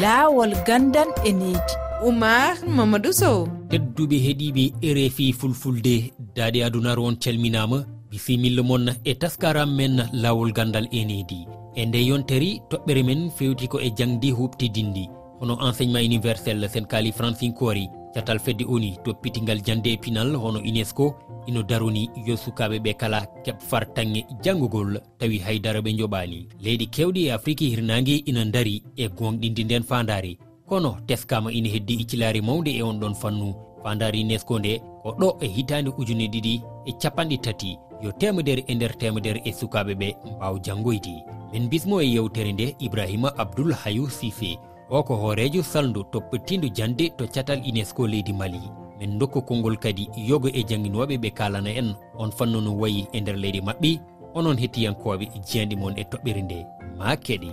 laawol gandan e needi oumar mamadou sow. Tedduɓe heeɗiɓe rfi fulfulde daade adunaru on calminama bisimilla moon e taskaram men laawol gandal e needi e nde yonteri toɓɓere men fewti ko e jangdi huɓtidindi hono enseignement universel sen kaali francinkori catal fedde oni toppitigal jande e pinal hono unesco. ino daroni yo sukaɓe ɓe kala keɓ fartanŋe janggugol tawi haydara ɓe joɓani leydi kewɗi e afrique hirnangue ina dari e gonɗindi nden fandare kono teskama ina heddi iccilari mawde e on ɗon fannu. Fandari unesco nde ko ɗo e hitande ujune ɗiɗi e capanɗe tati yo temedere e nder temedere e sukaɓe ɓe mbaw janggoyde min bismo e yewtere nde ibrahima abdoul hayou sifé o ko hoorejo saldu to jande to catal unesco leydi mali. min dokku konngol kadi yogo e jangguinoɓe ɓe kalana en on fannu no wayi e nder leydi maɓɓe onon hettiyankoɓe jeyanɗe moon e toɓɓere nde ma keɗi.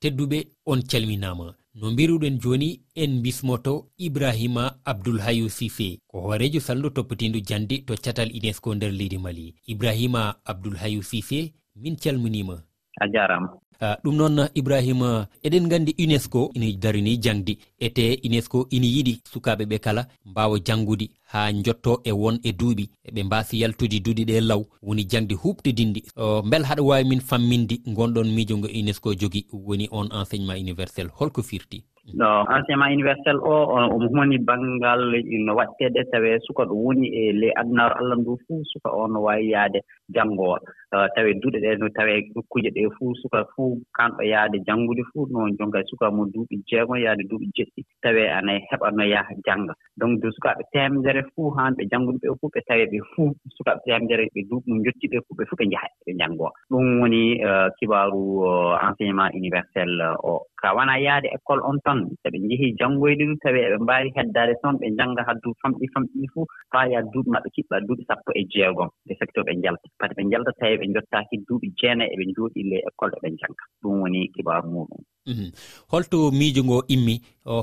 Tedduɓe on calminama. No mbiruɗen joni en bismoto ibrahima abdoul abdoulhayu sisé ko hoorejo saldo toppitindu jande to catal unesco nder leydi mali. Ibrahima abdoul abdoulhayu sisé min calminima. A jarama. Ah, ɗum noon ibrahima eɗen gandi unesco ina darini jangdi. Ete unesco ina yiɗi sukaɓe ɓe kala mbawa janggude ha jotto e won e duuɓi. Eɓe mbasi yaltude duuɗi ɗe law woni jangde huɓtidinde oh, beel haɗa wawi min famminde gonɗon miijo ngo unesco jogui woni on enseignement universel holko firti. no enseignement universel o omo humani banngal no waɗteede tawee suka ɗo woni e ley adunaaro allah ndu fuu suka o no waawi yaade janngoowa uh, tawe duuɗe ɗee no tawee nokkuuje ɗee fuu suka fuu kanɗo yaade janngude fuu noon jonka suka mo duuɓi jeegon yaade duuɓi jeɗɗi. Tawee ana heɓa no yaha jannga. Donc de sukaaɓe teemdere fuu haan ɓe janngude ɓee fuu ɓe tawee ɓe fuu sukaaɓe teemdere ɓe duuɓi no jotti ɓee fuu ɓe fuu ɓe njaha ɓe janngoo ɗum woni uh, kibaaru uh, enseignement universel o. ka wonaa yahde école on tan so ɓe njehii janngoyde ɗum tawi eɓe mbaawi heddaade toon ɓe njannga haa duuɓi famɗi famɗi fuu faa yaha duuɓi maɓɓe kiɓɓa duuɓi sappo e jeegom de facto ɓe njalta. Pati ɓe njalta tawi ɓe njottaaki duuɓi jeenayi eɓe njooɗi le école eɓe njannga. Ɗum woni kibaaru muɗum mhm. holto miijo ngo immi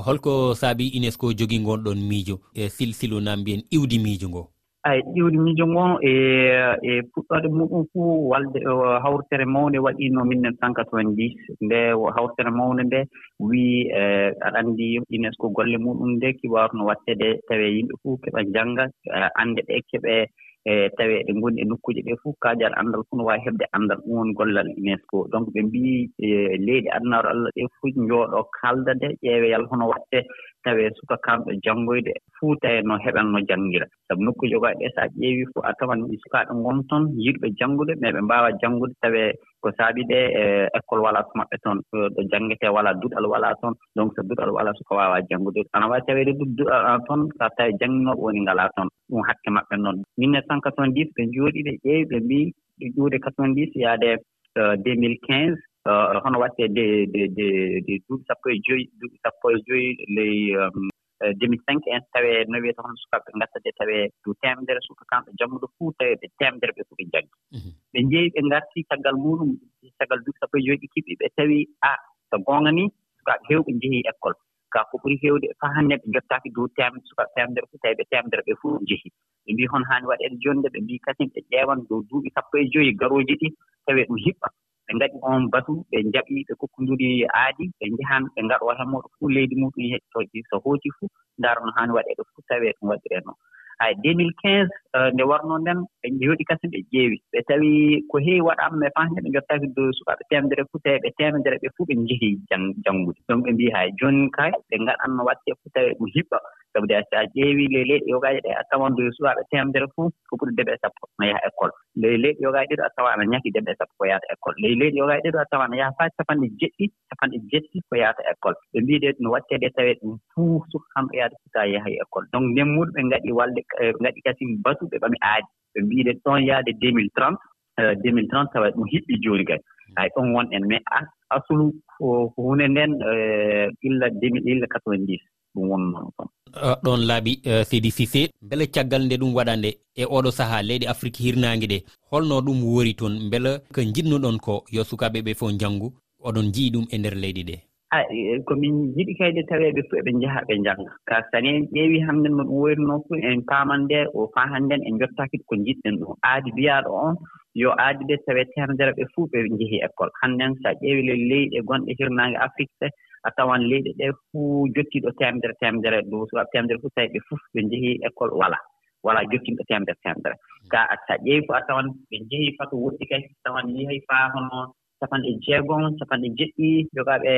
holko saabi unesco jogii ngon ɗon miijo e silsilu na mbiyen iwdi miijo ngoo. ay eeyi miijo ngon e e puɗɗoode muɗum fuu walde hawrtere mawnde waɗiino 1990 nde hawrtere mawnde nde wii e aɗa anndi unesco golle muɗum nde kibaru no wattee ɗe tawee yimɓe fof keɓa jannga e, annde ɗe keɓee e tawi eɗe ngoni e nokkuuje ɗee fof kaajal anndal fof no waawi heɓde anndal ɗum woni gollal unesco. Donc ɓe mbii e, leyɗe adunaaru allah ɗee fof njooɗoo kaalda kaaldade ƴeewoyal hono waɗtee tawee suka kamɓe janngoyde fuu e no heɓatno janngira. Sabu nokkuuji ogaɗe ɗee so a ƴeewii fof a tawan sukaaɓe ngon toon yiɗɓe janngude mais ɓe mbaawa janngude tawee ko saabi ɗe e école walaa so maɓɓe toon ɗo janngetee walaa duɗal walaa toon donc so duɗal walaa soko waawaa janngude. Ana waawi taweede ɗum duɗal ana toon so tawi jannginooɓe woni ngalaa toon ɗum hakke maɓɓe noon. 1990 ɓe njooɗi ɓe ƴeewi ɓe mbii ɗe ƴuwde 90 yaade e, 2015 e, hono waɗtee de de de duuɓi sappo e joyi duuɓi sappo e joyi ley e, 2005 en tawee no wiyete hono sukaaɓe ngatta de tawee du teemedere suka kamɓe jammuɗo fuu tawee ɓe teemedere ɓe ko ɓe jaggi. ɓe njeyi ɓe ngartii caggal muɗum caggal duuɓi sappo e joyi ɓe kiɓɓi ɓe tawi a so goonga ni sukaaɓe heewɓe njehii école. Ka ko ɓuri heewde fa hannde ɓe njottaaki dow teemedere sukaaɓe teemedere fof tawi ɓe temedere ɓe fof njehii ɓe mbii hon haani waɗeede jooni nde ɓe mbii kasen ɓe ƴeewan dow duuɓi sappo e joyi garooji ɗi tawee ɗum hiɓɓa. Ɓe ngaɗi on batu ɓe njaɓii ɓe kokkondiri aadi ɓe njahan ɓe ngaɗoo hemoɗo fuu leydi muɗum so hoocii fuu ndaaro no haani waɗeede fof tawee ɗum waɗiree noon. hay 2015 euh, nde warnoo nden ɓe jooɗi kasen ɓe ƴeewi ɓe tawii ko heewi waɗaama e ɓe famde ɓe njottaaki do sukaaɓe teemedere tawi ɓe teemedere ɓe fuu ɓe njehii janngude donc ɓe mbiyi hay jooni kay ɓe ngaɗatno waɗtee fof tawee ɗum hiɓɓa sabu de so a ƴeewii ley leyɗe yogaaji ɗe a tawan doye suwaɓe temdere fuu ko ɓuri deɓe e sappo no yaha école. Ley leyɗe yogaaji ɗiɗo a tawa ana ñaki deɓe e sappo ko yahata école. Ley leyɗe yogaaji ɗiɗo a tawa ana yaha faa capanɗe jeɗɗi capanɗe jeɗɗi ko yahata école. Ɓe mbiide no waɗtee ɗe tawee ɗum fuu sukamɓe yahde yaha e école. Donc ndemmuɗo ɓe ngaɗi walde eh, ɓe ngaɗi kasi batuɓe ɓami aadi ɓe mbiide ɗon yahde 2030 2030 eh, tawa ɗum hiɓɓi jooni kadi. Hay ɗon wonɗen mais mais ko hunde nden eh, illa illa 90 ɗum wonnoon kam. Ɗon laaɓi eh, seydi sisé beele caggal nde ɗum waɗa nde e oɗo saaha leydi afrique hirnaange ɗe holno ɗum wori toon beela ko jiɗnoɗon ko yo sukaaɓe ɓe fof njanngu oɗon njii ɗum e nder leydi ɗe komin jiɗi kayde taweeɓe fof eɓe njaha ɓe njannga. Ka so tawii en ƴeewii hannde no ɗum woyrinoo fof en paaman nde o faa hannden en jottaaki ko njiɗɗen ɗum. Aadi mbiyaaɗo on yo aadi ɗe tawee teemedere ɓe fuu ɓe njehii école. Hannden so a ƴeewi le leyɗe gonɗe hirnaange afrique ɗe a tawan leyɗe ɗe fuu jottiiɗo teemedere teemedere ɗo. Teemedere fof tawi ɓe fof ɓe njehii école walaa walaa jottinɗo teemedere teemedere. Ka so a ƴeewi fof a tawan ɓe njehii fato woɗɗi kay tawan yehi faa hono capanɗe jeegom capanɗe jeɗɗi jogaaɓe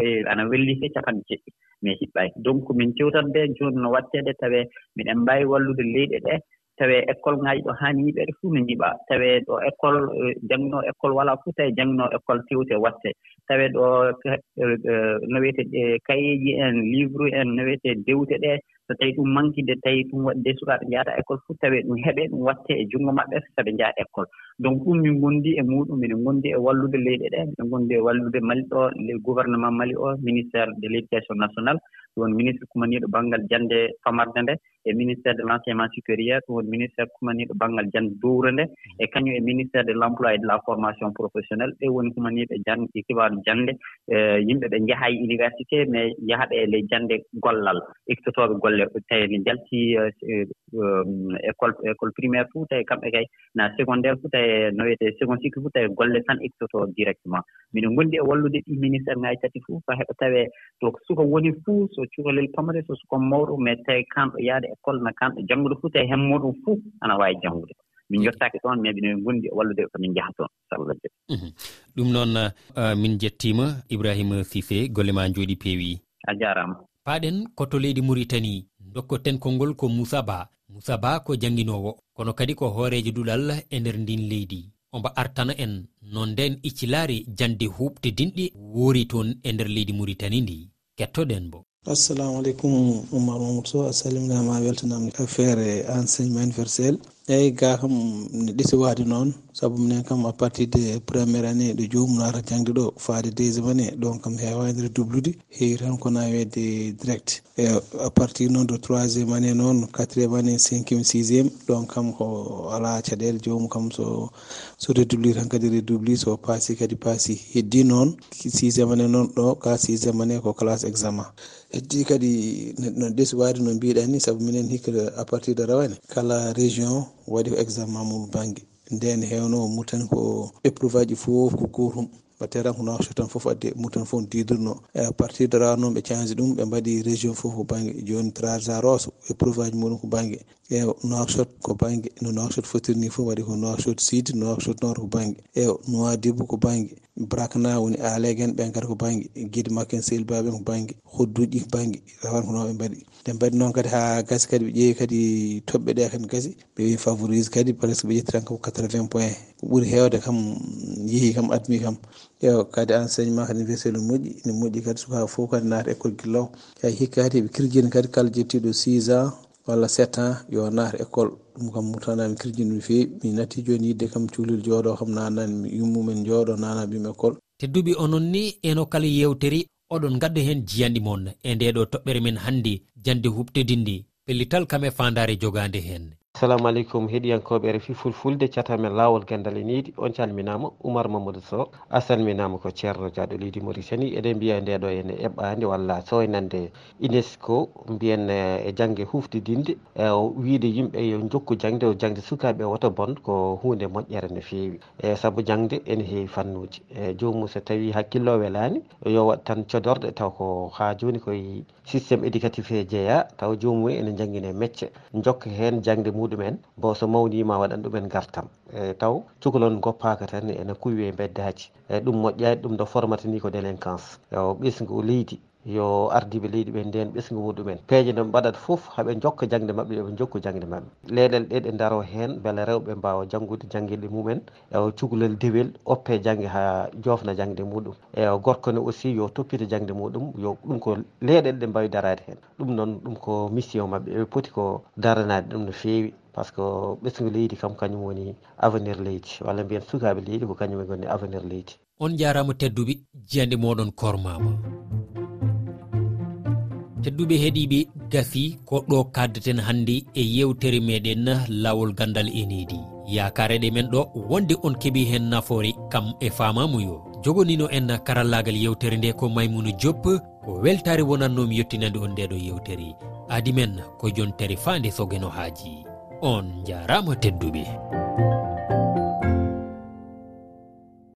e, ana welli he capanɗe jeɗɗi. Mais hiɓɓaaki donc min tewtat de jooni no waɗteede tawee miɗen mbaawi wallude leyɗe ɗee tawee école ŋaaji ɗo haani yiɓeede fuu no njiɓaa tawee ɗo école e, jannginoo école walaa fof tawi jannginoo école fewte wattee tawee ɗo e, e, no wiyetee kayeeji en livre en no wiyetee dewte ɗee so tawii ɗum manki nde tawii ɗum waɗi nde sukaaɓe njahataa école fof tawee ɗum heɓee ɗum wattee e junngo maɓɓe so ɓe njaha école. Donc ɗum min ngonndi e muɗum minen ngonndi e wallude leyɗe ɗee minen ngonndi e wallude mali ɗo gouvernement mali o ministére de l' éducation nationale. Ɗum woni ministre kumaniiɗo baŋngal jannde famarde nde. e ministére de l' enseignement supérieur ɗum woni ministére kumaniiɗo baŋngal jannde dowre nde. E kañum e ministére de l' emploi et de la formation professionnelle ɓe woni kumaniiɓe jannde kibaaru jannde. Yimɓe ɓe njaha e université mais njahaɓe e ley jannde gollal. Ikkotooɓe golle tawi ne njalti e, e, e, école école primaire fof tawi kamɓe kay na secondaire fof tawi no wiyete second cycle fof tawi golle tan ikkototoo directement. Mino ngonndi e wallude ɗi ministére ŋaaji tati fof fa heɓa tawee to suka woni fof so cukalel pamare so sukon mawɗo mais tawi kaanɗo yaade école no kamɓe janngude fof tawi hemmoɗum muɗum fof ana waawi janngude. Min jottaaki toon mais minen gonndi e wallude komin njaha toon sabulla jaɓi mhm. ɗum noon euh, min jettiima ibrahima sisé golle ma njooɗi peewi. A jaaraama. Paaɗen koto leydi mauritanie dokkoten konngol ko moussa ba. Moussa ba ko jannginoowo kono kadi ko hooreejo duɗal e ndeer ndin leydi. Omba artana en no nden iccilaari jannde huuɓtidinɗi woori toon e nder leydi muritani ndi. Kettoɗen bo assalamu aleykum oumar mamadou sow a salminama a weltanama e affaire enseignement universel. Eyyi ga kam ne ɗisi waade noon saabu minen kam à partir de premiére année ɗo jomum naata jangde ɗo faade deuxiéme année donc kam hewanire dublude heewi tan kona wedde direct. E à partir noon de troisiéme année noon quatriéme année cinquiéme sixiéme donc kam ko ala caɗele jomum kam so so dubli tan kadi redubli so paasi kadi paasi heddi noon. Sixiéme année noon ɗo ka sixiéme année ko classe examen. heddi kadi no ɗesi desiwade no mbiɗa ni saabu minen hikka à partir de rawane. Kala région waɗi ko examen mum banggue nden hewno mutani ko éprouve aji fof ko gotum battera ko so tan foof adde mum fof didurno à e, partir de ra noon ɓe change ɗum ɓe mbaɗi région fof ko banggue joni trasaros épreuve e aji muɗum ko banggue. E noakchot ko banggue no noakchot fotirni fof waɗi ko noakchot sud noakchot nord ko banggue. E noi nowadibbo ko banggue. Brakna woni alegen ɓen kadi ko banggue. Guide makken en sehlbaɓe ko banggue. Hodduji ko banggue. Rawan ko noɓe mbaɗi. Nde mbaɗi noon kadi ha gasi kadi ɓe ƴeewi kadi toɓɓe ɗe kadi gasi ɓe wi favorise kadi presque ɓe ƴettiran kam ko 80 point ko ɓuuri hewde kam yeehi kam admi kam. eyo kadi enseignement kadi ne weeselo moƴƴi ne moƴƴi kadi suka fof kadi naata école guillaw hay hikka kadi eɓe kirjini kadi kala jettiɗo six ans walla sept ans yo naata école. Ɗum kam mutanami kirjini no fewi mi natti joni yidde kam cuhlel jooɗo kam nanani yummumen jooɗo nana mbimi école. Tedduɓe onon ni eno kala yewteri oɗon gadda hen jiyanɗi moon. E nde ɗo toɓɓere men hannde jande huɓtidinde pellital kam e fandare jogande hen assalamu aleykum heɗiyankoɓe e refi fulfulde catamen lawol gandal e niɗi on calminama oumar mamadou sow. A salminama ko ceerno diaɗo leydi mauritanie eɗen mbiya ndeɗo ene eɓɓade walla soynande e unesco mbiyen e jangge huftidinde e, e wiide yimɓe yo jokku jangde o jangde sukaɓe woto bon ko hunde moƴƴere no fewi e saabu jangde ene heewi fannuji e jomum so tawi hakkillo welani yo wat tan codorɗe taw ko ha joni koye systéme éducatif e jeeya taw jomum ene jangguine mecce. Jokka hen jangde muɗum ɗumen bo so mawnima waɗan ɗumen gartam e taw cukalon goppaka tan ene kuwi e beddaji. E ɗum moƴƴani ɗum ɗo formata ni ko délinquance. O ɓisgu leydi yo ardiɓe leydi ɓe nden ɓesgu muɗumen. Peeje no mbaɗat foof haɓe jokka jangde mabɓe yoɓe jokku jangde mabɓe leyɗele ɗe ɗe daro hen beele rewɓe mbawa janggude janggueɗe mumen. E cukalel dewel oppe jangge ha jofna jangde muɗum. E gorko ne aussi yo toppita jangde muɗum. Yo ɗum ko leyɗele ɗe mbawi darade hen. Ɗum noon ɗum ko mission mabɓe eɓe pooti ko daranade ɗum no fewi. par ce que ɓesgu leydi kam kañum woni avenir leydi walla mbiyen sukaɓe leydi ko kañum e gonni avenir leydi. On jarama tedduɓe jiyande moɗon kormama. Tedduɓe heeɗiɓe gasi ko ɗo kaddeten hannde e yewtere meɗen lawol gandal enidi yakare ɗe men ɗo wonde on keeɓi hen nafoore kam e famamuyo jogonino en karallagal yewtere nde ko maymouna diop ko weltare wonannomi yettinande on ndeɗo yewtere. Adi men ko jontere fande sogeno haaji. on jarama tedduɓe.